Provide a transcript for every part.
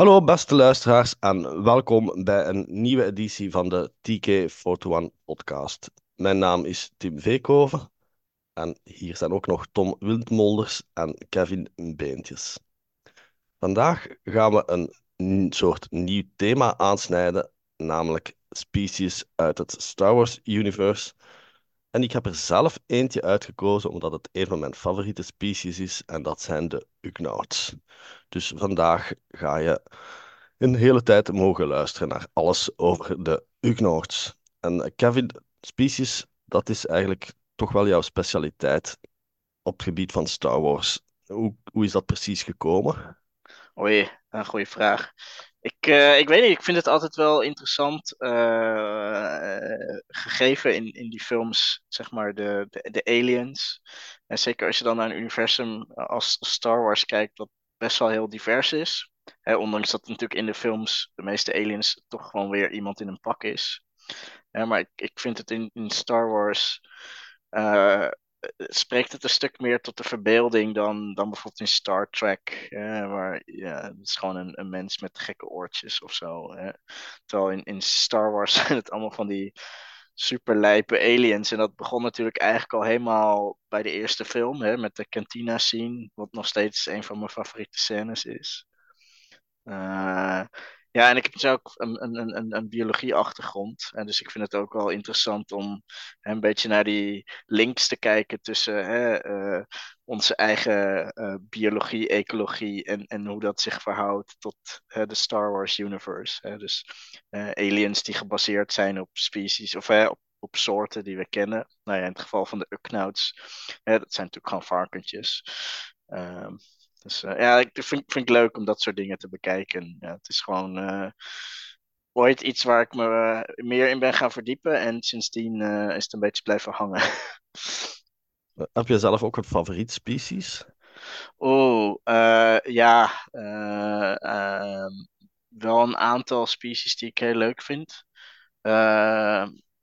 Hallo beste luisteraars en welkom bij een nieuwe editie van de TK41 podcast. Mijn naam is Tim Veekhoven en hier zijn ook nog Tom Wildmolders en Kevin Beentjes. Vandaag gaan we een soort nieuw thema aansnijden, namelijk species uit het Star Wars universe. En ik heb er zelf eentje uitgekozen omdat het een van mijn favoriete species is en dat zijn de Ugnaughts. Dus vandaag ga je een hele tijd mogen luisteren naar alles over de Ugnaughts. En Kevin, species, dat is eigenlijk toch wel jouw specialiteit op het gebied van Star Wars. Hoe, hoe is dat precies gekomen? Oei, een goede vraag. Ik, eh, ik weet niet, ik vind het altijd wel interessant, eh, gegeven in, in die films, zeg maar, de, de, de aliens. En zeker als je dan naar een universum als Star Wars kijkt, dat best wel heel divers is. Hè, ondanks dat natuurlijk in de films de meeste aliens toch gewoon weer iemand in een pak is. Maar ik, ik vind het in, in Star Wars. eh, spreekt het een stuk meer tot de verbeelding dan, dan bijvoorbeeld in Star Trek. Waar ja, het is gewoon een, een mens met gekke oortjes of zo. Terwijl in, in Star Wars zijn het allemaal van die super lijpe aliens. En dat begon natuurlijk eigenlijk al helemaal bij de eerste film, hè, met de cantina scene, wat nog steeds een van mijn favoriete scènes is. Eh, ja, en ik heb dus ook een, een, een, een biologie-achtergrond. En dus ik vind het ook wel interessant om hè, een beetje naar die links te kijken tussen hè, eh, onze eigen eh, biologie, ecologie en, en hoe dat zich verhoudt tot hè, de Star Wars universe. Dus eh, aliens die gebaseerd zijn op species of op, op soorten die we kennen. Nou ja, in het geval van de hè, dat zijn natuurlijk gewoon varkentjes. Ehm, dus eh, ja, ik vind, vind ik leuk om dat soort dingen te bekijken. Ja, het is gewoon eh, ooit iets waar ik me eh, meer in ben gaan verdiepen. En sindsdien is het een beetje blijven hangen. Heb je zelf ook een favoriet species? Eh, ja. eh, ehm, wel een aantal species die ik heel leuk vind. Eh,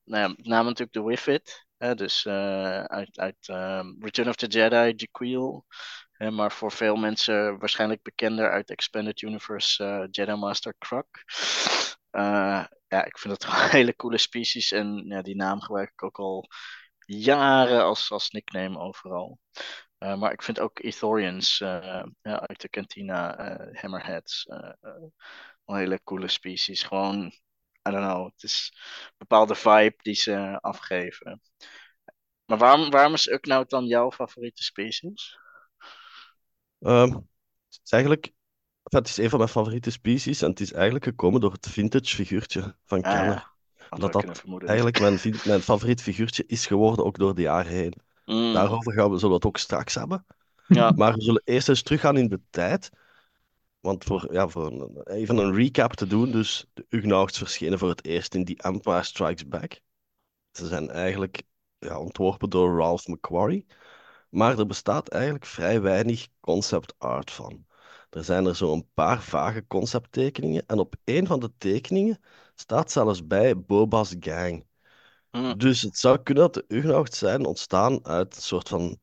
nou ja, met name natuurlijk de. Hè, dus uit, uit ehm, Return of the Jedi, Jaquil. Maar voor veel mensen waarschijnlijk bekender uit Expanded Universe eh, Jedi Master Kruk. Eh, ja, ik vind het een hele coole species. En ja, die naam gebruik ik ook al jaren als, als nickname overal. Eh, maar ik vind ook Ethorians ja, uit de Cantina, Hammerheads, een hele coole species. Gewoon, I don't know, het is een bepaalde vibe die ze afgeven. Maar waarom, waarom is Uknout dan jouw favoriete species? Ehm, het is eigenlijk, enfin, het is een van mijn favoriete species en het is eigenlijk gekomen door het vintage figuurtje van Ah Kenner. ja, had Dat kunnen dat vermoeden. eigenlijk mijn, vin- mijn favoriet figuurtje is geworden, ook door de jaren heen. Mm, Daarover gaan we, zullen we het ook straks hebben. ja, Maar we zullen eerst eens teruggaan in de tijd. Want voor, ja, voor een- even een recap te doen, dus de Ugnaughts verschenen voor het eerst in The Empire Strikes Back. Ze zijn eigenlijk ja, ontworpen door Ralph McQuarrie. Maar er bestaat eigenlijk vrij weinig concept art van. Er zijn er zo een paar vage concepttekeningen. En op een van de tekeningen staat zelfs bij Boba's gang. mm, Dus het zou kunnen dat de Ugnaughts zijn ontstaan uit een soort van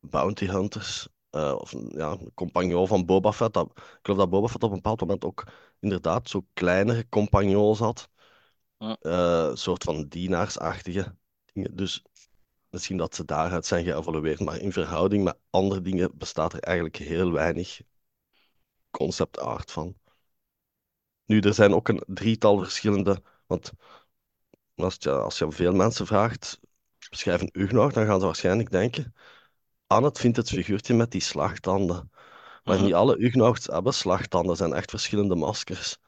bounty hunters. eh, of een, ja, een compagnon van Boba Fett. Dat, ik geloof dat Boba Fett op een bepaald moment ook inderdaad zo kleinere compagnons had. mm. eh, een soort van dienaarsachtige dingen. Dus misschien dat ze daaruit zijn geëvolueerd. Maar in verhouding met andere dingen bestaat er eigenlijk heel weinig concept art van. Nu, er zijn ook een drietal verschillende. Want als je, als je veel mensen vraagt, beschrijf een dan gaan ze waarschijnlijk denken aan het vindt het figuurtje met die slagtanden. Maar mhm. niet alle Ugnaughts hebben slagtanden. Er zijn echt verschillende maskers.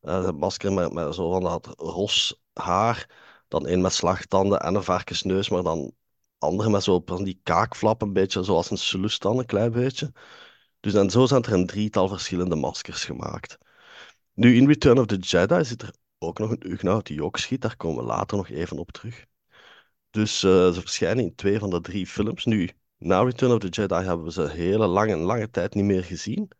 Eh, een masker met, met zo van dat ros haar. Dan een met slagtanden en een varkensneus. Maar dan andere met zo van die kaakflap. Een beetje zoals een Sulus dan, een klein beetje. Dus en zo zijn er een drietal verschillende maskers gemaakt. Nu, in Return of the Jedi zit er ook nog een Ugnaught die ook schiet. Daar komen we later nog even op terug. Dus eh, ze verschijnen in twee van de drie films. Nu, na Return of the Jedi hebben we ze hele lange, lange tijd niet meer gezien.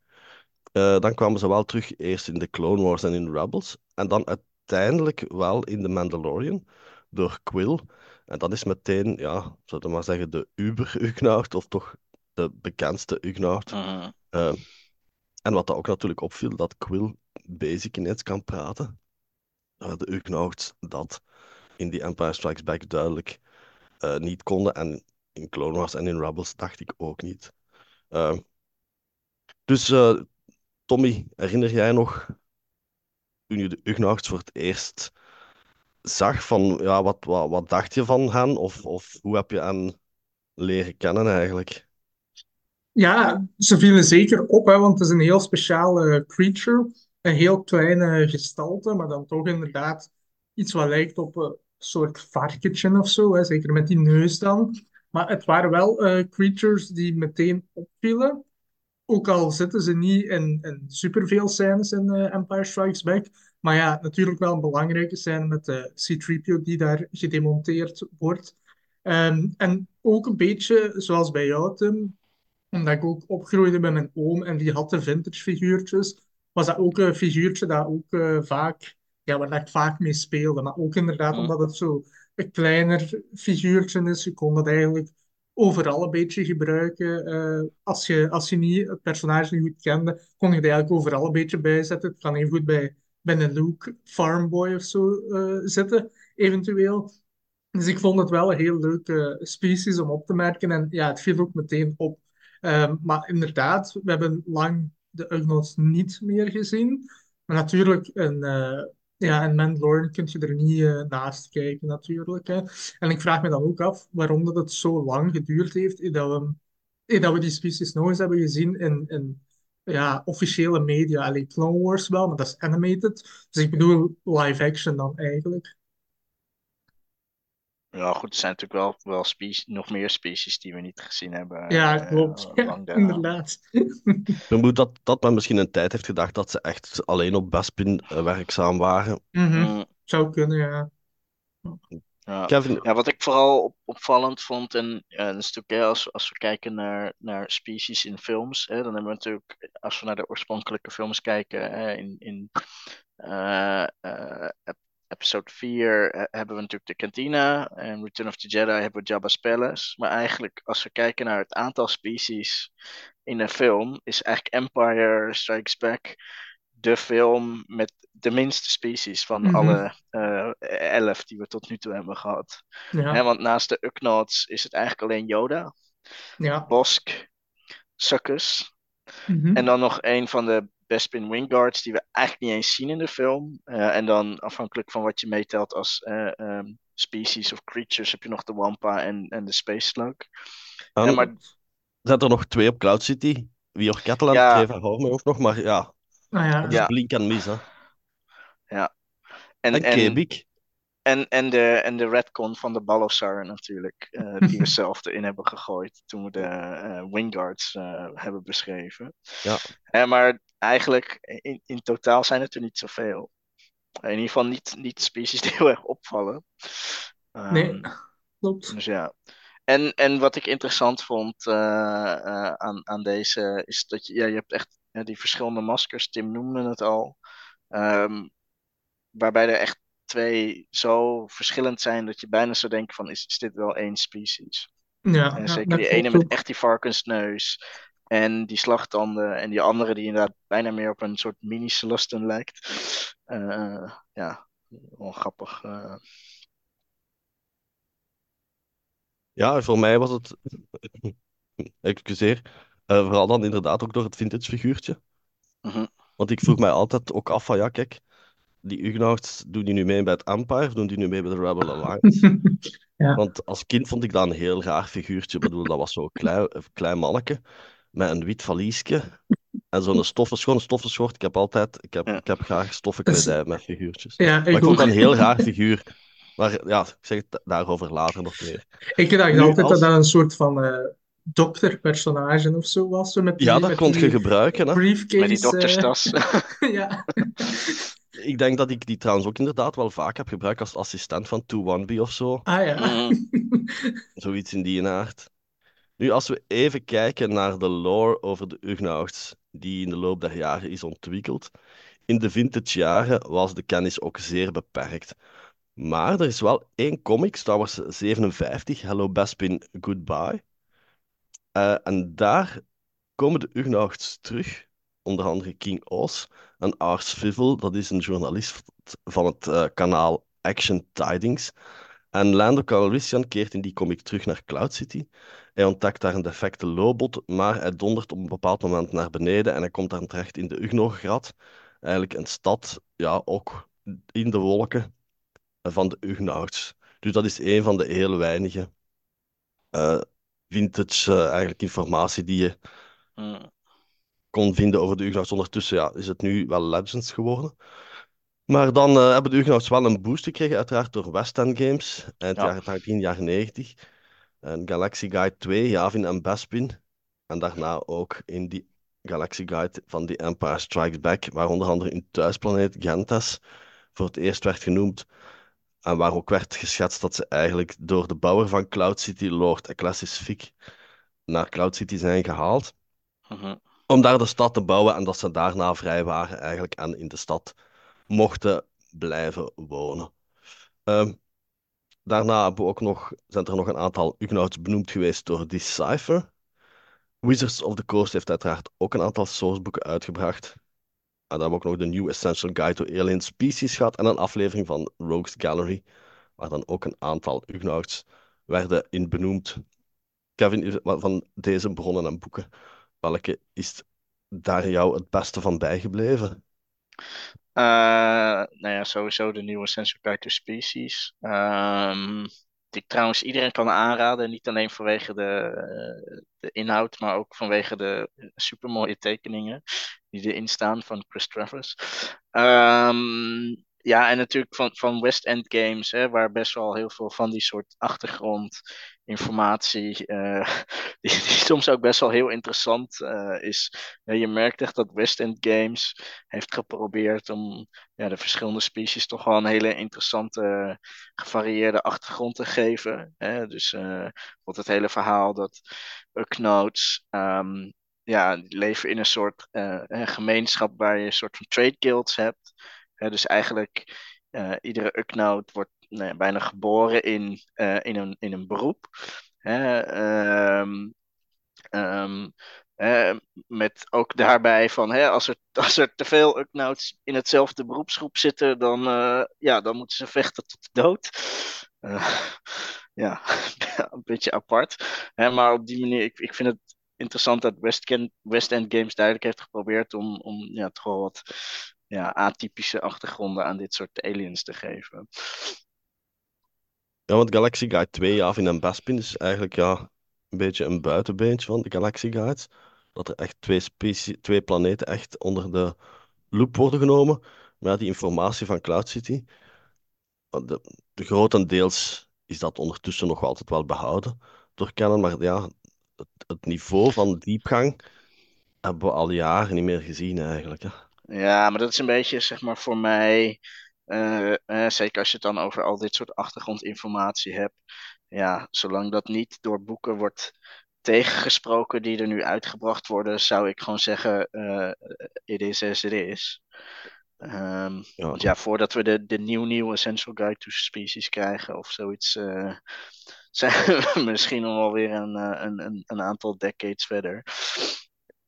Eh, dan kwamen ze wel terug eerst in de Clone Wars en in Rebels. En dan uiteindelijk wel in The Mandalorian door Quill. En dat is meteen, ja, zullen we maar zeggen, de Uber-Ugnaught, of toch de bekendste Ugnaught. Mhm. Eh, en wat dat ook natuurlijk opviel, dat Quill basic ineens kan praten. Uh, de Ugnaughts dat in die Empire Strikes Back duidelijk uh, niet konden. En in Clone Wars en in Rebels dacht ik ook niet. Uh, dus Tommy, herinner jij nog toen je de Ugnaughts voor het eerst zag van ja, wat, wat, wat dacht je van hen? Of, of hoe heb je hen leren kennen eigenlijk? Ja, ze vielen zeker op, hè, want het is een heel speciale creature. Een heel kleine gestalte, maar dan toch inderdaad iets wat lijkt op een soort varkentje of zo. Zeker met die neus dan. Maar het waren wel uh, creatures die meteen opvielen. Ook al zitten ze niet in, in superveel scènes in uh, Empire Strikes Back. Maar ja, natuurlijk wel een belangrijke scène met de C-3PO die daar gedemonteerd wordt. Um, en ook een beetje zoals bij jou, Tim, omdat ik ook opgroeide met mijn oom en die had de vintage figuurtjes, was dat ook een figuurtje dat ook uh, vaak, ja, waar ik vaak mee speelde. Maar ook inderdaad omdat het zo een kleiner figuurtje is, je kon dat eigenlijk overal een beetje gebruiken. Eh, als, je, als je niet het personage niet goed kende, kon je het eigenlijk overal een beetje bijzetten. Het kan even goed bij, Luke Farmboy of zo eh, zitten, eventueel. Dus ik vond het wel een heel leuke species om op te merken. En ja, het viel ook meteen op. Um, maar inderdaad, we hebben lang de Ugnaughts niet meer gezien. Maar natuurlijk, een, uh, ja, een Mandalorian kun je er niet naast kijken, natuurlijk. Hè. En ik vraag me dan ook af waarom dat het zo lang geduurd heeft dat we, dat we die species nog eens hebben gezien in, in ja, officiële media. Alleen Clone Wars wel, maar dat is animated. Dus ik bedoel live action dan eigenlijk. Ja, goed, er zijn natuurlijk wel, wel species, nog meer species die we niet gezien hebben. Ja, eh, klopt. Ja, inderdaad. Ik vermoed dat, dat men misschien een tijd heeft gedacht dat ze echt alleen op Bespin eh, werkzaam waren. Mhm. Mm, Zou kunnen, ja. Ja. Kevin, Ja, wat ik vooral op- opvallend vond, en ja, dat is natuurlijk, hè, als, als we kijken naar, naar species in films, hè, dan hebben we natuurlijk, als we naar de oorspronkelijke films kijken, hè, in, in eh, eh, ep- episode 4 eh, hebben we natuurlijk de Cantina, en Return of the Jedi hebben we Jabba's Palace. Maar eigenlijk, als we kijken naar het aantal species in een film, is eigenlijk Empire Strikes Back de film met de minste species van Mhm. alle eh, elf die we tot nu toe hebben gehad. Ja, Hè, want naast de Ugnaughts is het eigenlijk alleen Yoda, ja. Bosk, Succus. Mhm. En dan nog een van de Bespin Wingguards die we eigenlijk niet eens zien in de film. Eh, en dan afhankelijk van wat je meetelt als eh, ehm, species of creatures heb je nog de Wampa en, en de Space Slug. Ja, maar- zijn er nog twee op Cloud City. Wie Kettle en Ja. Treva hou me ook nog, maar ja, Nou ja, dat is Ja. blink en mis. Hè. En, En, en, Kebik. en, en, de, en de retcon van de Ballossar natuurlijk, eh, die we zelf erin hebben gegooid toen we de eh, Wingguards eh, hebben beschreven. Ja. Eh, maar eigenlijk, in, in totaal zijn het er niet zoveel. In ieder geval niet, niet species die heel erg opvallen. Ehm, nee, klopt. Dus ja. En, en wat ik interessant vond eh, eh, aan, aan deze is dat je, ja, je hebt echt die verschillende maskers. Tim noemde het al. Ehm, waarbij er echt twee zo verschillend zijn dat je bijna zou denken van is, is dit wel één species? Ja, En ja, zeker die ene met echt die varkensneus en die slagtanden en die andere die inderdaad bijna meer op een soort mini Celestin lijkt. Eh, ja, wel grappig. eh. Ja, voor mij was het, excuseer, vooral dan inderdaad ook door het vintage figuurtje. Mhm. Want ik vroeg mij altijd ook af van, ja kijk, die Ugnaughts, doen die nu mee bij het Empire of doen die nu mee bij de Rebel Alliance? Ja. Want als kind vond ik dat een heel raar figuurtje. Ik bedoel, dat was zo'n klein, klein manneke met een wit valiesje en zo'n stoffen, gewoon een stoffen schort. Ik heb altijd, ik heb, Ja. ik heb graag stoffen is- kledij met figuurtjes. Ja, Maar ik ik vond dat een heel raar figuur. Maar ja, ik zeg het daarover later nog meer. Ik dacht altijd als- dat dat een soort van eh dokterpersonage of zo was. Zo met die, Ja, dat met kon die je gebruiken. Hè. briefcase. Met die eh, dokterstas. ja. Ik denk dat ik die trouwens ook inderdaad wel vaak heb gebruikt als assistent van 2-1B of zo. Ah ja. Mhm. Zoiets in die aard. Nu, als we even kijken naar de lore over de Ugnaughts, die in de loop der jaren is ontwikkeld. In de vintage jaren was de kennis ook zeer beperkt. Maar er is wel één comic, Star Wars 57, Hello Bespin, Goodbye. Eh, en daar komen de Ugnaughts terug. onder andere King Oz en Ars Fivel, dat is een journalist van het eh, kanaal Action Tidings. En Lando Calrissian keert in die comic terug naar Cloud City. Hij ontdekt daar een defecte lobot, maar hij dondert op een bepaald moment naar beneden en hij komt dan terecht in de Ugnograd. Eigenlijk een stad, ja, ook in de wolken van de Ugnaughts. Dus dat is een van de heel weinige vintage uh, eigenlijk informatie die je Mm. kon vinden over de Ugnaughts. Ondertussen ja, is het nu wel Legends geworden. Maar dan uh, hebben de Ugnaughts wel een boost gekregen, uiteraard door West End Games. Eind Ja. jaren 80, jaren 90. En Galaxy Guide 2, Yavin en Bespin. En daarna ook in die Galaxy Guide van The Empire Strikes Back, waar onder andere hun thuisplaneet Gentes voor het eerst werd genoemd. En waar ook werd geschetst dat ze eigenlijk door de bouwer van Cloud City, Lord Ecclesias Fick, naar Cloud City zijn gehaald. Mhm. Om daar de stad te bouwen en dat ze daarna vrij waren eigenlijk en in de stad mochten blijven wonen. Ehm, daarna hebben we ook nog, zijn er nog een aantal Ugnaughts benoemd geweest door Decipher. Wizards of the Coast heeft uiteraard ook een aantal sourceboeken uitgebracht. En dan hebben we ook nog de New Essential Guide to Alien Species gehad en een aflevering van Rogues Gallery, waar dan ook een aantal Ugnaughts werden in benoemd. Kevin, van deze bronnen en boeken, welke is daar jou het beste van bijgebleven? Eh, nou ja, sowieso de nieuwe Essential Guide to Species. Die ik trouwens iedereen kan aanraden. Niet alleen vanwege de, eh, de inhoud, maar ook vanwege de supermooie tekeningen die erin staan van Chris Travers. Ehm, ja, en natuurlijk van, van West End Games, hè, waar best wel heel veel van die soort achtergrondinformatie, eh, die, soms ook best wel heel interessant eh, is. Ja, je merkt echt dat West End Games heeft geprobeerd om ja, de verschillende species toch wel een hele interessante, gevarieerde achtergrond te geven. Hè? Dus eh bijvoorbeeld het hele verhaal dat Uknotes um, ja, die leven in een soort een gemeenschap waar je een soort van trade guilds hebt. Dus eigenlijk iedere Uknote wordt nou bijna geboren in, eh, in, een, in een beroep. Hè? Ehm, ehm, eh, met ook daarbij van, hè, als, er, als er te veel Uknauts in hetzelfde beroepsgroep zitten, dan, eh, ja, dan moeten ze vechten tot de dood. Eh, ja, een beetje apart. Hè, maar op die manier, ik, ik vind het interessant dat West, West End Games duidelijk heeft geprobeerd om, om ja, toch wel wat ja, atypische achtergronden aan dit soort aliens te geven. Ja, want Galaxy Guide 2, Yavin en Bespin, is eigenlijk ja, een beetje een buitenbeentje van de Galaxy Guides. Dat er echt twee, specie- twee planeten echt onder de loep worden genomen. Maar ja, die informatie van Cloud City, de, de grotendeels is dat ondertussen nog altijd wel behouden door Canon. Maar ja, het, het niveau van diepgang hebben we al jaren niet meer gezien eigenlijk. Hè. Ja, maar dat is een beetje, zeg maar, voor mij. Eh, eh, zeker als je het dan over al dit soort achtergrondinformatie hebt. Ja, zolang dat niet door boeken wordt tegengesproken die er nu uitgebracht worden, zou ik gewoon zeggen: eh it is as it is. Ehm, Ja. Want ja, voordat we de, de nieuw nieuwe Essential Guide to Species krijgen of zoiets, zijn we misschien nog wel weer een, een, een, een aantal decades verder.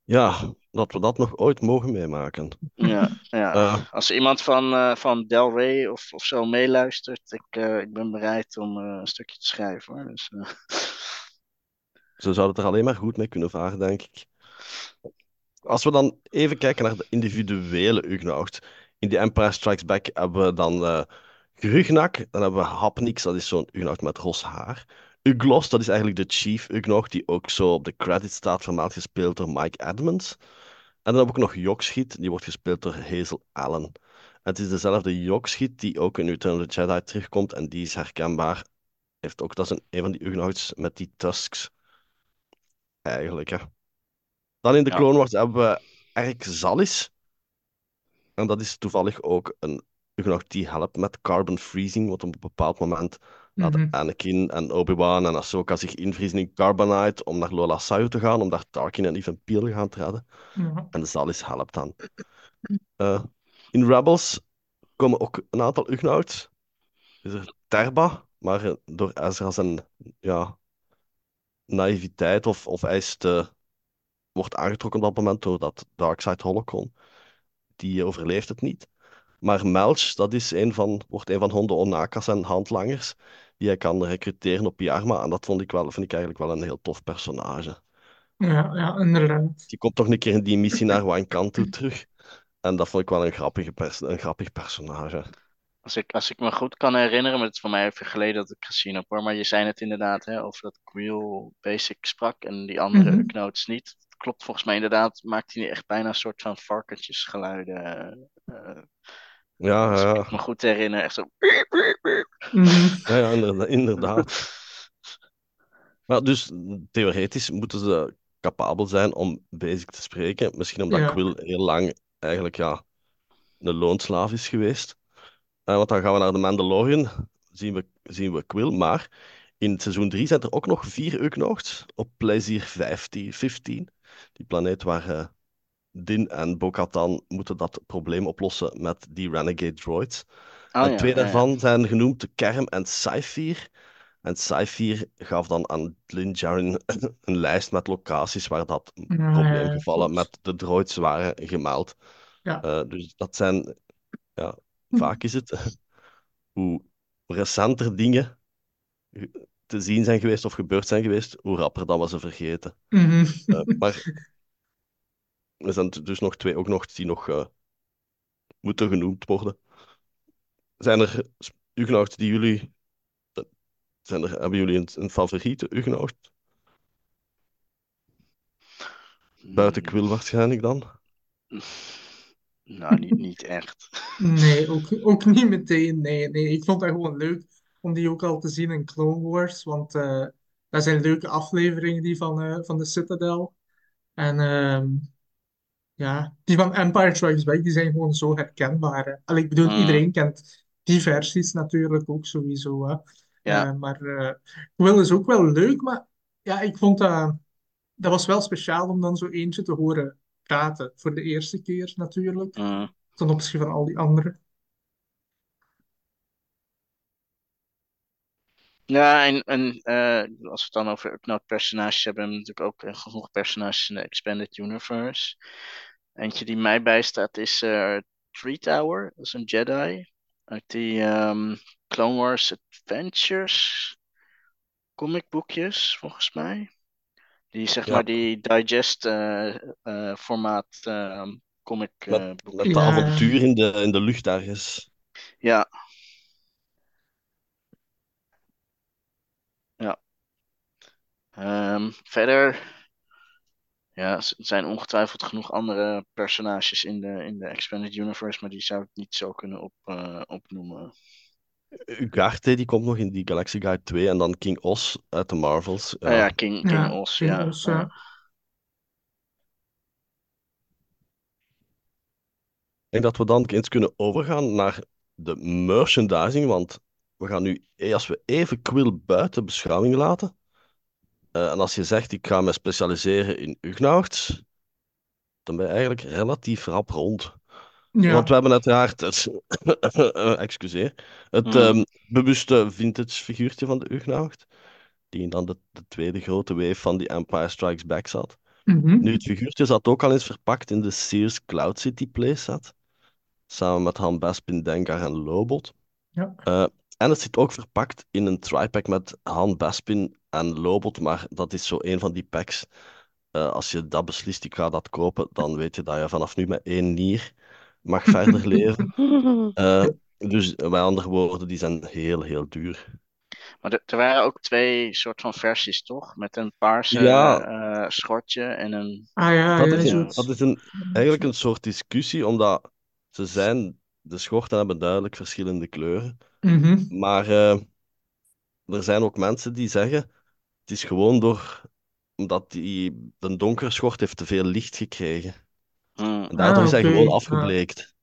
Ja, dat we dat nog ooit mogen meemaken. Ja, ja. Eh, Als iemand van, eh, van Del Rey of, of zo meeluistert, ik, eh, ik ben bereid om een stukje te schrijven hoor. Dus, Ze zouden het er alleen maar goed mee kunnen varen, denk ik. Als we dan even kijken naar de individuele Ugnaut. In The Empire Strikes Back hebben we dan Grugnak, dan hebben we Hapnix, dat is zo'n Ugnaut met ros haar. Uglos, dat is eigenlijk de chief Ugnaut, die ook zo op de credits staat, vermeld gespeeld door Mike Edmonds. En dan we ook nog Jokschiet, die wordt gespeeld door Hazel Allen. En het is dezelfde Jokschiet die ook in Return of the Jedi terugkomt, en die is herkenbaar. Heeft ook, dat is een, een van die Ugnauts met die tusks. Eigenlijk, hè. Dan in de Ja. Clone Wars hebben we Erk Zalis. En dat is toevallig ook een Ugnaut die helpt met carbon freezing, want op een bepaald moment laten Mhm. Anakin en Obi-Wan en Ahsoka zich invriezen in carbonite om naar Lola Sayu te gaan, om daar Tarkin en Even Peel te gaan redden. Ja. En de Zalis helpt dan. Eh, in Rebels komen ook een aantal Ugnauts. Is er Terba, maar eh, door Ezra zijn ja, naïviteit of, of hij is te wordt aangetrokken op dat moment door dat Darkseid Holocron. Die overleeft het niet. Maar Melch, dat is een van, wordt een van Hondo Onaka's en handlangers die hij kan recruteren op Yarma. En dat vond ik wel, vind ik eigenlijk wel een heel tof personage. Ja, ja, inderdaad. Die komt toch een keer in die missie naar Wankan toe terug. En dat vond ik wel een, grappige pers een grappig personage. Als ik, als ik me goed kan herinneren, maar het is voor mij even geleden dat ik gezien heb hoor. Maar je zei het inderdaad hè, over dat Quill Basic sprak en die andere knots niet. Klopt volgens mij inderdaad, maakt hij echt bijna een soort van varkentjesgeluiden. eh, Ja, als ja, ik me goed herinner, echt zo. Ja, ja inderdaad. Maar dus theoretisch moeten ze capabel zijn om basic te spreken. Misschien omdat Ja. Quill heel lang eigenlijk ja, een loonslaaf is geweest. Eh, want dan gaan we naar de Mandalorian, zien we, zien we Quill. Maar in seizoen 3 zijn er ook nog vier Ugnaughts op Plezier 15, 15. Die planeet waar eh, Din en Bo-Katan moeten dat probleem oplossen met die Renegade droids. Oh en ja, twee ja, ja. daarvan zijn genoemd de Kerm en Cypher. En Cypher gaf dan aan Din Djarin een lijst met locaties waar dat ja, probleemgevallen met de droids waren gemeld. Ja. Eh, dus dat zijn, ja, vaak is het hoe recenter dingen te zien zijn geweest of gebeurd zijn geweest, hoe rapper dan we ze vergeten. Mhm. Eh, maar er zijn dus nog twee ook nog die nog eh, moeten genoemd worden. Zijn er Ugnaughts die jullie... eh, Zijn er, hebben jullie een, een favoriete Ugnaut? Buiten Hmm, Quill waarschijnlijk dan? Nou, niet, niet echt. Nee, ook, ook niet meteen. Nee, nee, ik vond dat gewoon leuk om die ook al te zien in Clone Wars. Want eh dat zijn leuke afleveringen, die van, eh, van de Citadel. En ehm, ja, die van Empire Strikes Back, die zijn gewoon zo herkenbaar. hè. Allee, ik bedoel, Hmm, iedereen kent die versies natuurlijk ook sowieso. Hè. ja. Eh, maar eh Quill is ook wel leuk, maar ja, ik vond dat... Dat was wel speciaal om dan zo eentje te horen praten. Voor de eerste keer natuurlijk. hmm. Ten opzichte van al die anderen. Ja, en, en eh, als we het dan over upnode personages hebben, hebben we natuurlijk ook genoeg personages in de Expanded Universe. Eentje die mij bijstaat is eh Tree Tower, dat is een Jedi. Uit die ehm, Clone Wars Adventures comicboekjes, volgens mij. Die zeg Ja. maar die digest eh, eh, formaat ehm, comic Met, de Ja. avontuur in de, in de lucht ergens. Ja. Ja. Ehm, verder, ja, er zijn ongetwijfeld genoeg andere personages in de, in de Expanded Universe, maar die zou ik niet zo kunnen op, eh, opnoemen. Ugarte, die komt nog in die Galaxy Guide 2. En dan King Os uit de Marvels. Ah ja, Ja, King, King Ja, Os, King ja. Os, ja. ja. Ik denk dat we dan eens kunnen overgaan naar de merchandising. Want we gaan nu, eh, als we even Quill buiten beschouwing laten. Eh, en als je zegt, ik ga me specialiseren in Ugnaughts. Dan ben je eigenlijk relatief rap rond. Ja. Want we hebben uiteraard het, eh, excuseer, het Mhm. ehm, bewuste vintage figuurtje van de Ugnaught. Die in dan de, de tweede grote wave van die Empire Strikes Back zat. Mhm. Nu, het figuurtje zat ook al eens verpakt in de Sears Cloud City playset. Samen met Han Bespin, Dengar en Lobot. Ja. Eh, en het zit ook verpakt in een tripack met Han Bespin en Lobot. Maar dat is zo een van die packs. Eh, als je dat beslist, ik ga dat kopen, dan weet je dat je vanaf nu met één nier mag verder leven. Eh, dus met andere woorden, die zijn heel, heel duur. Maar er, er waren ook twee soort van versies, toch? Met een paarse Ja. eh, schortje en een... Ah ja, Dat ja, is, een, dat is een, eigenlijk een soort discussie, omdat ze zijn, de schorten hebben duidelijk verschillende kleuren. Mhm. Maar eh, er zijn ook mensen die zeggen, het is gewoon door, omdat die, de donkere schort heeft te veel licht gekregen. Hmm. En daardoor Ah, is hij gewoon afgebleekt.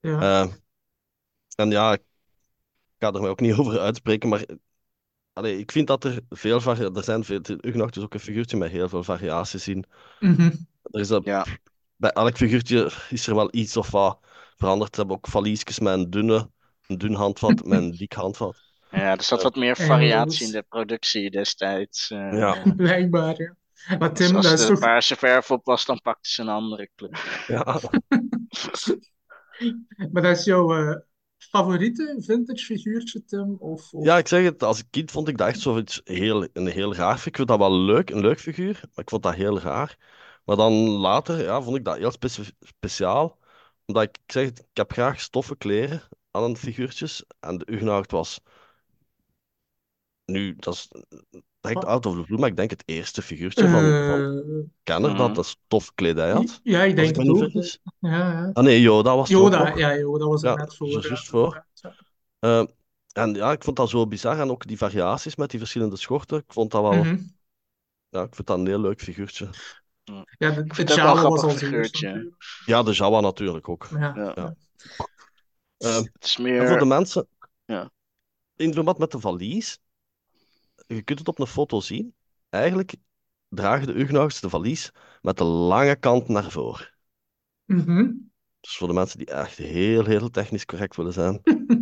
Ja. Eh, en ja, ik ga er mij ook niet over uitspreken, maar allee, ik vind dat er veel variaties... Er zijn veel... Ugnacht is ook een figuurtje met heel veel variaties in. Mhm. Er is dat, Ja. Bij elk figuurtje is er wel iets of wat veranderd. Ze hebben ook valiesjes met een dunne, een dun handvat, met een dik handvat. Ja, er zat wat meer variatie in de productie destijds. eh. Ja. Blijkbaar, ja. Maar Dus Tim, als dat is er een toch... paarse verf op was, dan pakte ze een andere kleur. Ja, Maar dat is jouw eh, favoriete vintage figuurtje, Tim? Of, of... ja, ik zeg het, als kind vond ik dat echt zoiets heel, een heel raar. Ik vind dat wel leuk, een leuk figuur, maar ik vond dat heel raar. Maar dan later ja, vond ik dat heel speci- speciaal. Omdat ik, ik zeg het, ik heb graag stoffen kleren aan figuurtjes. En de Ugnaard was nu, dat is direct out of the blue, maar ik denk het eerste figuurtje van, van Eh, Kenner dat Mhm. een stofkledij had. ja, ik denk het ook. Ja, ja. Ah nee, Yoda was ook Yoda, ja, Yoda was er Ja, net voor. zo ja, juist voor. Eh, en ja, ik vond dat zo bizar. En ook die variaties met die verschillende schorten. Ik vond dat wel, Mhm. ja, ik vind dat een heel leuk figuurtje. Ja, de, Ik de Jawa was eerste figuurtje. Ja, de Jawa natuurlijk ook. Ja, Ja. ja. Het is en voor de mensen, Ja. in verband met de valies, je kunt het op een foto zien. Eigenlijk dragen de Ugnaughts de valies met de lange kant naar voren. Mhm. Dus voor de mensen die echt heel, heel technisch correct willen zijn.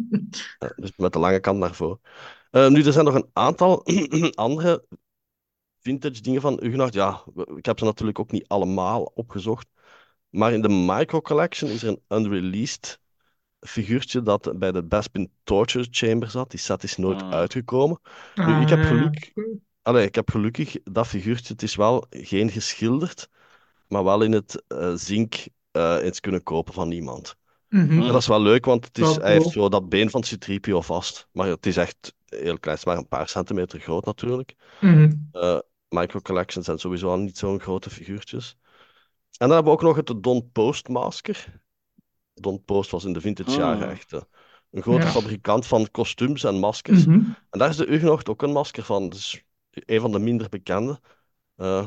Ja, dus met de lange kant naar voren. Eh, nu, er zijn nog een aantal andere vintage dingen van Ugenacht. Ja, ik heb ze natuurlijk ook niet allemaal opgezocht. Maar in de Micro Collection is er een unreleased figuurtje dat bij de Bespin Torture Chamber zat. Die set is nooit Ah. uitgekomen. Nu, Ah, ik heb geluk. Allee, ik heb gelukkig dat figuurtje. Het is wel geen geschilderd, maar wel in het eh, zink eh, eens kunnen kopen van iemand. Mhm. En dat is wel leuk, want het is, Wel hij heeft zo dat been van Citripio vast. Maar het is echt heel klein. Het is maar een paar centimeter groot natuurlijk. Mhm. Eh, micro collections zijn sowieso al niet zo'n grote figuurtjes. En dan hebben we ook nog het Don Post masker. Don Post was in de vintage jaren Ah. echt eh, een grote Ja. fabrikant van kostuums en maskers. Mhm. En daar is de Ugnocht ook een masker van. Dus een van de minder bekende. Eh,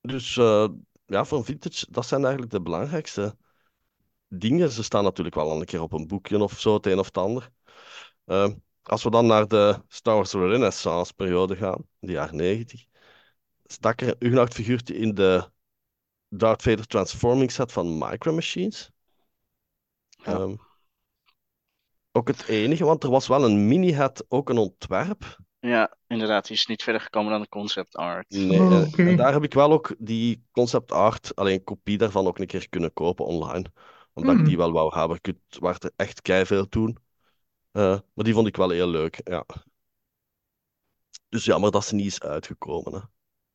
dus eh, ja, voor een vintage, dat zijn eigenlijk de belangrijkste dingen. Ze staan natuurlijk wel al een keer op een boekje of zo, het een of het ander. Als we dan naar de Star Wars Renaissance periode gaan, de jaren 90, stak er een Ugnacht figuurtje in de Darth Vader Transforming set van Micro Machines. Ja. Ehm, ook het enige, want er was wel een mini-hat, ook een ontwerp. Ja, inderdaad. Die is niet verder gekomen dan de concept art. Nee, Oh, en- daar heb ik wel ook die concept art, alleen een kopie daarvan ook een keer kunnen kopen online. Omdat ik Hmm. die wel wou hebben. Ik waren er echt veel toen. Eh, maar die vond ik wel heel leuk, ja. Dus jammer dat ze niet is uitgekomen. Hè.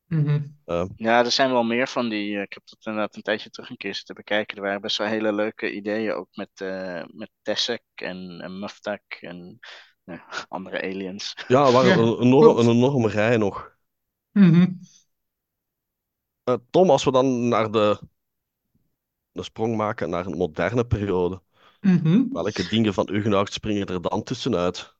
Mhm. Eh, Ja, er zijn wel meer van die. eh, Ik heb dat inderdaad een tijdje terug een keer zitten bekijken. Er waren best wel hele leuke ideeën, ook met, eh met Tessek en, en Muftak en eh, andere aliens. ja, er waren Ja, een, enorm, klopt. een enorme rij nog. Mhm. Eh, Tom, als we dan naar de, de sprong maken naar een moderne periode, Mhm. welke dingen van Ugenacht springen er dan tussenuit?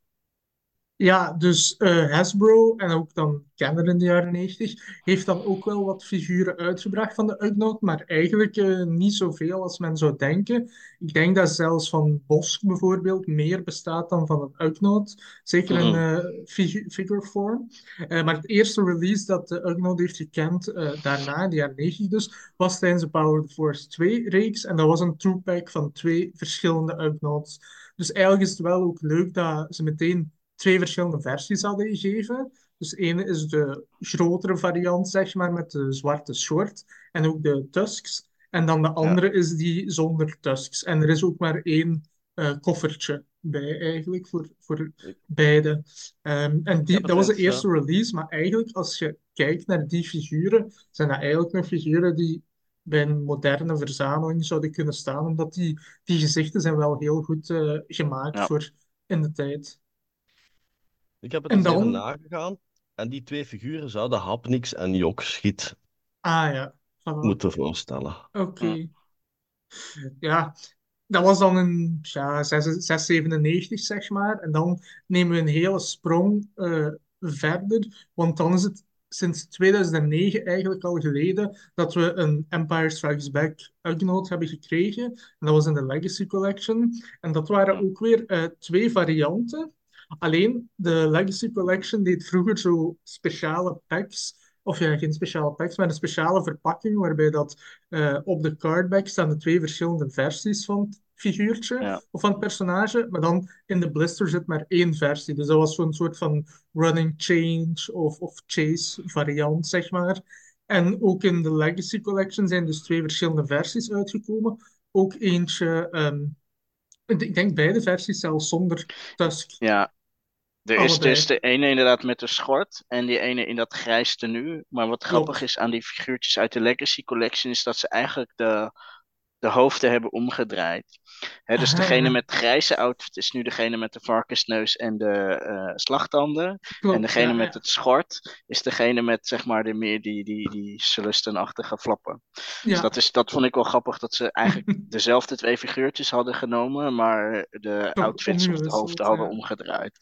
Ja, dus eh, Hasbro en ook dan Kenner in de jaren 90 heeft dan ook wel wat figuren uitgebracht van de Ugnaught, maar eigenlijk eh, niet zoveel als men zou denken. Ik denk dat zelfs van Bosk bijvoorbeeld meer bestaat dan van een Ugnaught, zeker in Mhm. eh, figu- figure form. Maar het eerste release dat de Ugnaught heeft gekend, daarna, in de jaren 90 dus, was tijdens de Power of the Force 2 reeks en dat was een two-pack van twee verschillende Ugnaughts. Dus eigenlijk is het wel ook leuk dat ze meteen twee verschillende versies hadden gegeven. Dus ene is de grotere variant, zeg maar, met de zwarte short en ook de tusks. En dan de andere is die zonder tusks. En er is ook maar één eh, koffertje bij, eigenlijk, voor, voor beide. Ehm, en die, Ja, dat was de eerste release, maar eigenlijk, als je kijkt naar die figuren, zijn dat eigenlijk nog figuren die bij een moderne verzameling zouden kunnen staan, omdat die, die gezichten zijn wel heel goed eh, gemaakt voor in de tijd. Ik heb het En eens even nagegaan. En die twee figuren zouden Hapnix en Jokschiet Ah ja, voilà. moeten voorstellen. Oké. Ja, dat was dan in ja, 6, 697, zeg maar. En dan nemen we een hele sprong eh, verder. Want dan is het sinds 2009 eigenlijk al geleden dat we een Empire Strikes Back Ugnaught hebben gekregen. En dat was in de Legacy Collection. En dat waren ook weer eh, twee varianten. Alleen de Legacy Collection deed vroeger zo speciale packs. Of ja, geen speciale packs, maar een speciale verpakking waarbij dat eh, op de cardback staan de twee verschillende versies van figuurtje Ja. of van het personage, maar dan in de blister zit maar één versie. Dus dat was zo'n soort van running change of, of chase variant, zeg maar. En ook in de Legacy Collection zijn dus twee verschillende versies uitgekomen. Ook eentje, ehm, ik denk beide versies zelfs zonder Tusk. Ja. Er is Allebei. dus de ene inderdaad met de schort en die ene in dat grijs tenue. Maar wat grappig is aan die figuurtjes uit de Legacy Collection is dat ze eigenlijk de, de hoofden hebben omgedraaid. Dus Aha. degene met grijze outfit is nu degene met de varkensneus en de eh, slagtanden. Klopt, En degene ja, met ja. het schort is degene met zeg maar de meer die, die, die flappen. Dus dat, is, dat vond ik wel grappig dat ze eigenlijk dezelfde twee figuurtjes hadden genomen, maar de outfits of de hoofden hadden omgedraaid.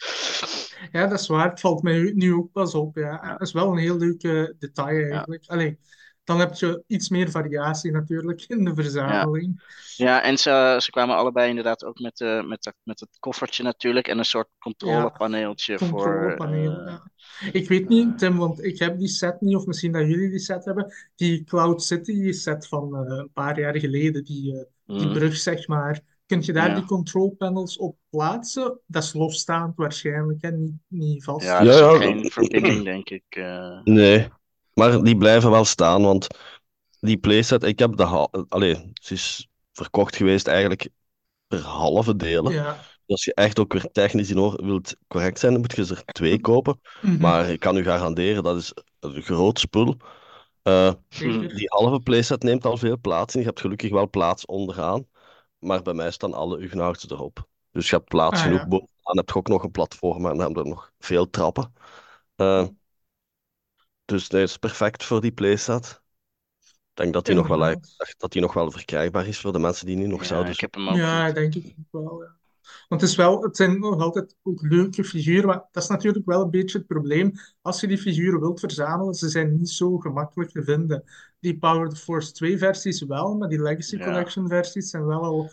Ja, dat is waar. Het valt mij nu ook pas op. Ja. Dat is wel een heel leuk detail eigenlijk. Allee, dan heb je iets meer variatie natuurlijk in de verzameling. Ja, en ze, ze kwamen allebei inderdaad ook met, eh, met, dat- met het koffertje natuurlijk en een soort controlepaneeltje voor... Controlepaneel. eh, ja. Ik weet niet, Tim, want ik heb die set niet, of misschien dat jullie die set hebben. Die Cloud City set van eh, een paar jaar geleden, die, eh, die mhm. brug zeg maar. Kun je daar Ja. die control panels op plaatsen? Dat is losstaand waarschijnlijk, hè? Niet, niet vast. Ja, Ja, zit ja. geen verbinding denk ik. eh. Nee, maar die blijven wel staan, want die playset, ik heb de allee, ze is verkocht geweest eigenlijk per halve delen. Ja. Dus als je echt ook weer technisch in orde wilt correct zijn, dan moet je er twee kopen. Mhm. Maar ik kan u garanderen, dat is een groot spul. Eh, die halve playset neemt al veel plaats en je hebt gelukkig wel plaats onderaan. Maar bij mij staan alle Ugnaughts erop. Dus je hebt plaats Ah, genoeg ja. bovenaan. heb je ook nog een platform en dan hebben we nog veel trappen. Eh, dus het is perfect voor die playset. Ik denk dat die, nog wel, dat die nog wel verkrijgbaar is voor de mensen die nu nog Ja, zouden ik heb hem ook Ja, denk ik wel. Ja. Want het, is wel, het zijn nog altijd ook leuke figuren, maar dat is natuurlijk wel een beetje het probleem. Als je die figuren wilt verzamelen, ze zijn niet zo gemakkelijk te vinden. Die Power of the Force 2 versies wel, maar die Legacy Ja. Collection versies zijn wel al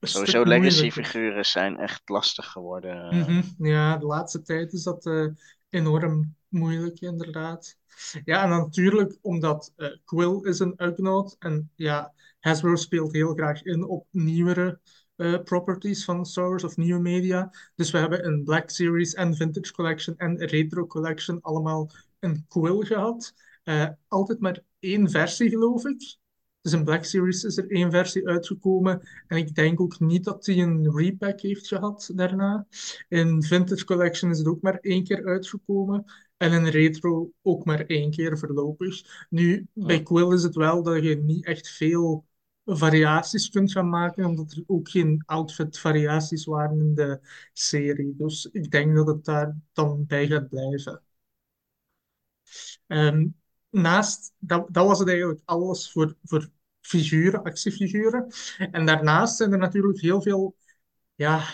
Sowieso legacy figuren zijn echt lastig geworden. Mhm. Ja, de laatste tijd is dat eh, enorm moeilijk, inderdaad. Ja, en natuurlijk omdat eh, Quill is een Ugnaught en ja, Hasbro speelt heel graag in op nieuwere eh, properties van Wars of nieuwe media. Dus we hebben een Black Series en Vintage Collection en Retro Collection allemaal een Quill gehad. Eh, altijd maar één versie, geloof ik. Dus in Black Series is er één versie uitgekomen. En ik denk ook niet dat hij een repack heeft gehad daarna. In Vintage Collection is het ook maar één keer uitgekomen. En in Retro ook maar één keer voorlopig. Nu, bij Quill is het wel dat je niet echt veel variaties kunt gaan maken, omdat er ook geen outfit variaties waren in de serie. Dus ik denk dat het daar dan bij gaat blijven. Ehm, naast, dat, dat was het eigenlijk alles voor, voor figuren, actiefiguren. En daarnaast zijn er natuurlijk heel veel ja,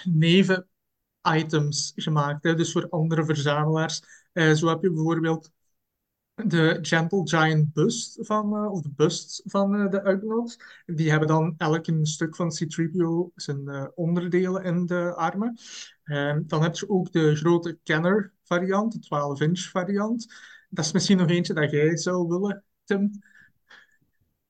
neven-items gemaakt. Hè? Dus voor andere verzamelaars. Eh, zo heb je bijvoorbeeld de Gentle Giant bust van, eh, of de busts van eh, de Ugnaughts. Die hebben dan elk een stuk van C-3PO zijn eh, onderdelen in de armen. Ehm, dan heb je ook de grote Kenner variant, de 12-inch variant. Dat is misschien nog eentje dat jij zou willen, Tim.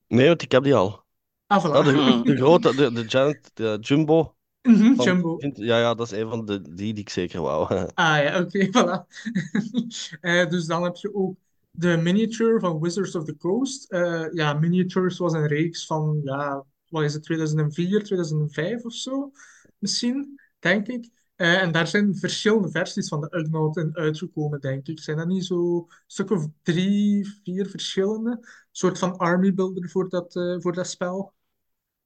Nee, want ik heb die al. Ah, Ja, voilà. de, de grote, de, de Giant, de Jumbo. Mhm, Jumbo. ja, ja, dat is een van de die die ik zeker wou. Ah ja, oké, voilà. Eh, dus dan heb je ook de miniature van Wizards of the Coast. Eh, ja, miniatures was een reeks van, ja, wat is het, 2004, 2005 of zo, misschien, denk ik. Eh, en daar zijn verschillende versies van de Ugnaught in uitgekomen, denk ik. Zijn dat niet zo stuk of drie, vier verschillende? Een soort van army builder voor dat, voor dat spel.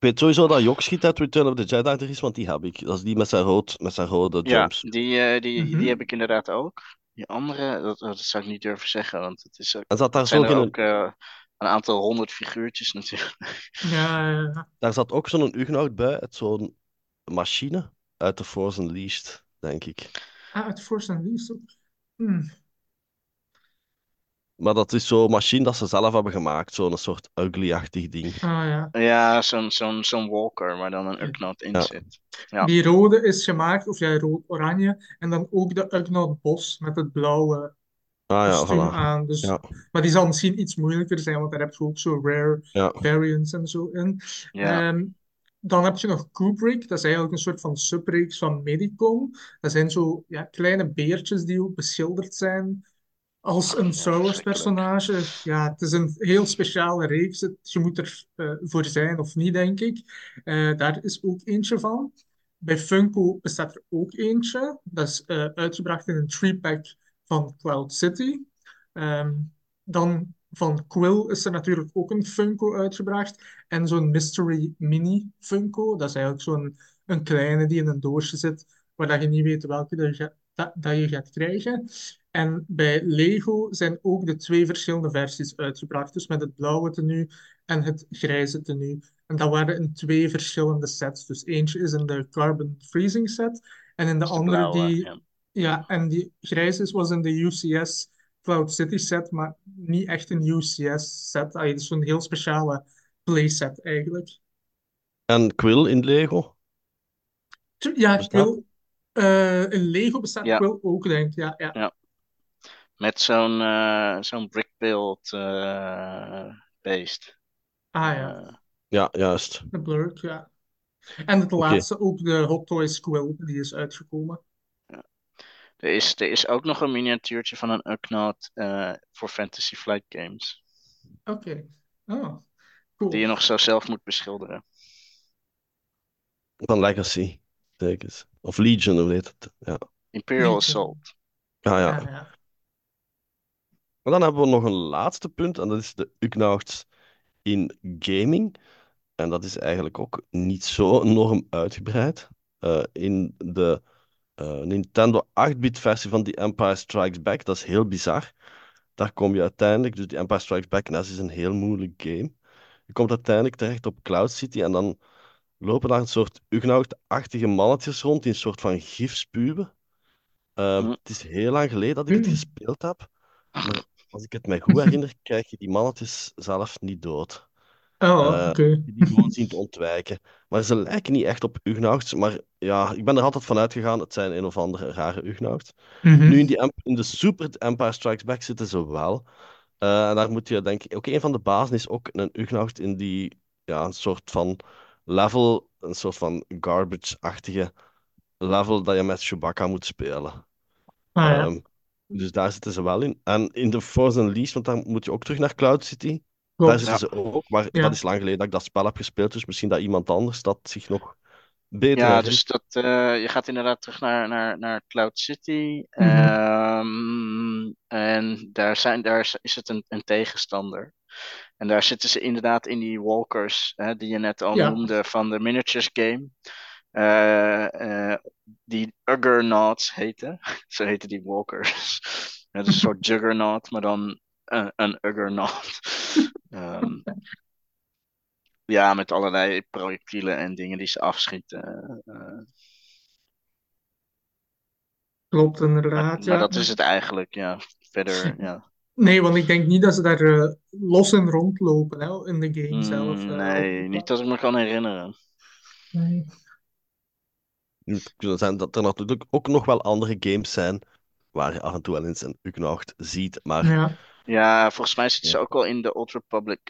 Ik weet sowieso dat Jokschiet uit Return of the Jedi er is, want die heb ik. Dat is die met zijn, rood, met zijn rode Ja, jumps. die, eh, die, Mhm. die heb ik inderdaad ook. Die andere, dat, dat zou ik niet durven zeggen, want het is, ook- En zat daar, het zijn zo er in ook een, eh, een aantal honderd figuurtjes natuurlijk. Ja, ja, ja. daar zat ook zo'n Ugnaut bij, uit zo'n machine uit The Force Unleashed, denk ik. Ah, het Force Unleashed ook. Maar dat is zo'n machine dat ze zelf hebben gemaakt, zo'n soort ugly-achtig ding. Ah ja. Ja, zo'n zo'n zo'n walker waar dan een Ugnaught in Ja. zit. Ja. Die rode is gemaakt, of ja, rood-oranje. En dan ook de Ugnaught Bos met het blauwe Ah ja, voilà. aan. Dus, Ja, Maar die zal misschien iets moeilijker zijn, want daar heb je ook zo rare ja. variants en zo in. Ja. Ehm, dan heb je nog Kubrick, dat is eigenlijk een soort van subreeks van Medicom. Dat zijn zo ja, kleine beertjes die ook beschilderd zijn als een Wars personage. Ja, het is een heel speciale reeks. je moet er uh, voor zijn of niet, denk ik. Uh, daar is ook eentje van. Bij Funko bestaat er ook eentje. Dat is uh, uitgebracht in een three-pack van Cloud City. Um, dan van Quill is er natuurlijk ook een Funko uitgebracht. En zo'n Mystery Mini Funko. Dat is eigenlijk zo'n een kleine die in een doosje zit, waar dat je niet weet welke je, dat, dat je gaat krijgen. En bij Lego zijn ook de twee verschillende versies uitgebracht. Dus met het blauwe tenue en het grijze tenue. En dat waren in twee verschillende sets. Dus eentje is in de Carbon Freezing set. En in de, andere die... Ja. ja. en die grijze was in de UCS Cloud City set, maar niet echt een UCS set. Het is zo'n heel speciale playset eigenlijk. En Quill in Lego? Ja, Quill. Uh, in Lego bestaat ja. Quill ook, denk ik. Ja, ja. ja. Met zo'n uh, zo'n brickbuild uh, beest. Ah ja. ja, juist. De Blurk, ja. En het laatste ook de Hot Toys Quill, die is uitgekomen. Er is, er is ook nog een miniatuurtje van een Ugnaught uh, voor Fantasy Flight Games. Oké. Oh, cool. Die je nog zo zelf moet beschilderen. Van Legacy, zeker. Of Legion, hoe heet het? Ja. Imperial Legion. Assault. Ah ja. ja, ja. Maar dan hebben we nog een laatste punt, en dat is de Ugnaughts in gaming. En dat is eigenlijk ook niet zo enorm uitgebreid. Uh, in de uh, Nintendo 8-bit versie van The Empire Strikes Back. Dat is heel bizar. Daar kom je uiteindelijk, dus The Empire Strikes Back, dat is een heel moeilijk game. Je komt uiteindelijk terecht op Cloud City en dan lopen daar een soort Ugnaut-achtige mannetjes rond die een soort van gif spuwen. Uh, Het is heel lang geleden dat ik het gespeeld heb. Maar als ik het me goed herinner, krijg je die mannetjes zelf niet dood. Oh, uh, oké. Die gewoon zien te ontwijken. Maar ze lijken niet echt op Ugnaughts. Maar ja, ik ben er altijd van uitgegaan. Het zijn een of andere rare Ugnaughts. Mm -hmm. Nu in, die, in de Super Empire Strikes Back zitten ze wel. Uh, en daar moet je denk ik... Ook een van de bazen is ook een Ugnaught in die... Ja, een soort van level. Een soort van garbage-achtige level dat je met Chewbacca moet spelen. Ah, ja. um, dus daar zitten ze wel in. En in de Force Unleashed, want dan moet je ook terug naar Cloud City. Klopt. Daar zitten ze ook, maar Ja. dat is lang geleden dat ik dat spel heb gespeeld, dus misschien dat iemand anders dat zich nog beter Ja, dus dat, eh, je gaat inderdaad terug naar, naar, naar Cloud City. Mhm. Ehm, en daar, zijn, daar is- is het een, een tegenstander. En daar zitten ze inderdaad in die walkers, hè, die je net al Ja. noemde van de miniatures game. Eh, eh, die Uggernauts heten. Zo heten die walkers. Het is een soort juggernaut, maar dan een Uggernaut. Ehm, ja, met allerlei projectielen en dingen die ze afschieten. eh. Klopt, inderdaad. maar Ja. dat is het eigenlijk, ja. Verder, ja. Nee, want ik denk niet dat ze daar los in rondlopen hè, in de game zelf. Mm, eh, nee, niet dat ik me kan herinneren. Nee. Het kan zijn dat er natuurlijk ook nog wel andere games zijn waar je af en toe wel eens een Ugnaught ziet, maar Ja. Ja, volgens mij zitten ze Ja. ook wel in de Old Republic.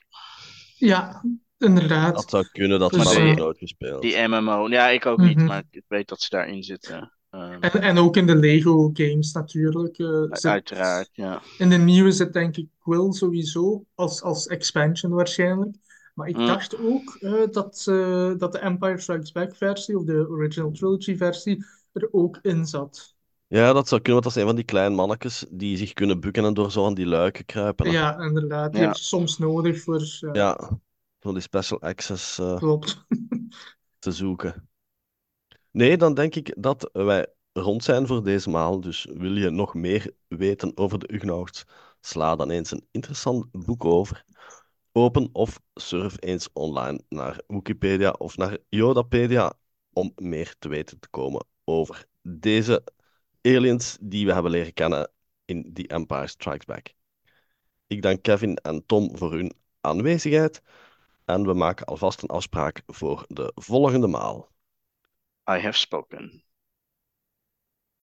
ja, inderdaad. dat zou kunnen, dat Dus, heb eh, nooit gespeeld. Die MMO. Ja, ik ook niet, Mhm. maar ik weet dat ze daarin zitten. Ehm, En, en ook in de Lego games natuurlijk. eh, zit- uiteraard, ja. In de nieuwe zit denk ik Quill sowieso, als, als expansion waarschijnlijk. Maar ik Mm. dacht ook eh, dat, eh, dat de Empire Strikes Back versie, of de Original Trilogy versie, er ook in zat. Ja, dat zou kunnen, want dat zijn van die kleine mannetjes die zich kunnen bukken en door zo van die luiken kruipen. Ja, inderdaad. Die Ja. heb je soms nodig voor... eh, Ja, voor die special access Klopt. te zoeken. Nee, dan denk ik dat wij rond zijn voor deze maal. Dus wil je nog meer weten over de Ugnaughts? Sla dan eens een interessant boek over. Open of surf eens online naar Wikipedia of naar Yodapedia om meer te weten te komen over deze aliens die we hebben leren kennen in The Empire Strikes Back. Ik dank Kevin en Tom voor hun aanwezigheid en we maken alvast een afspraak voor de volgende maal. I have spoken.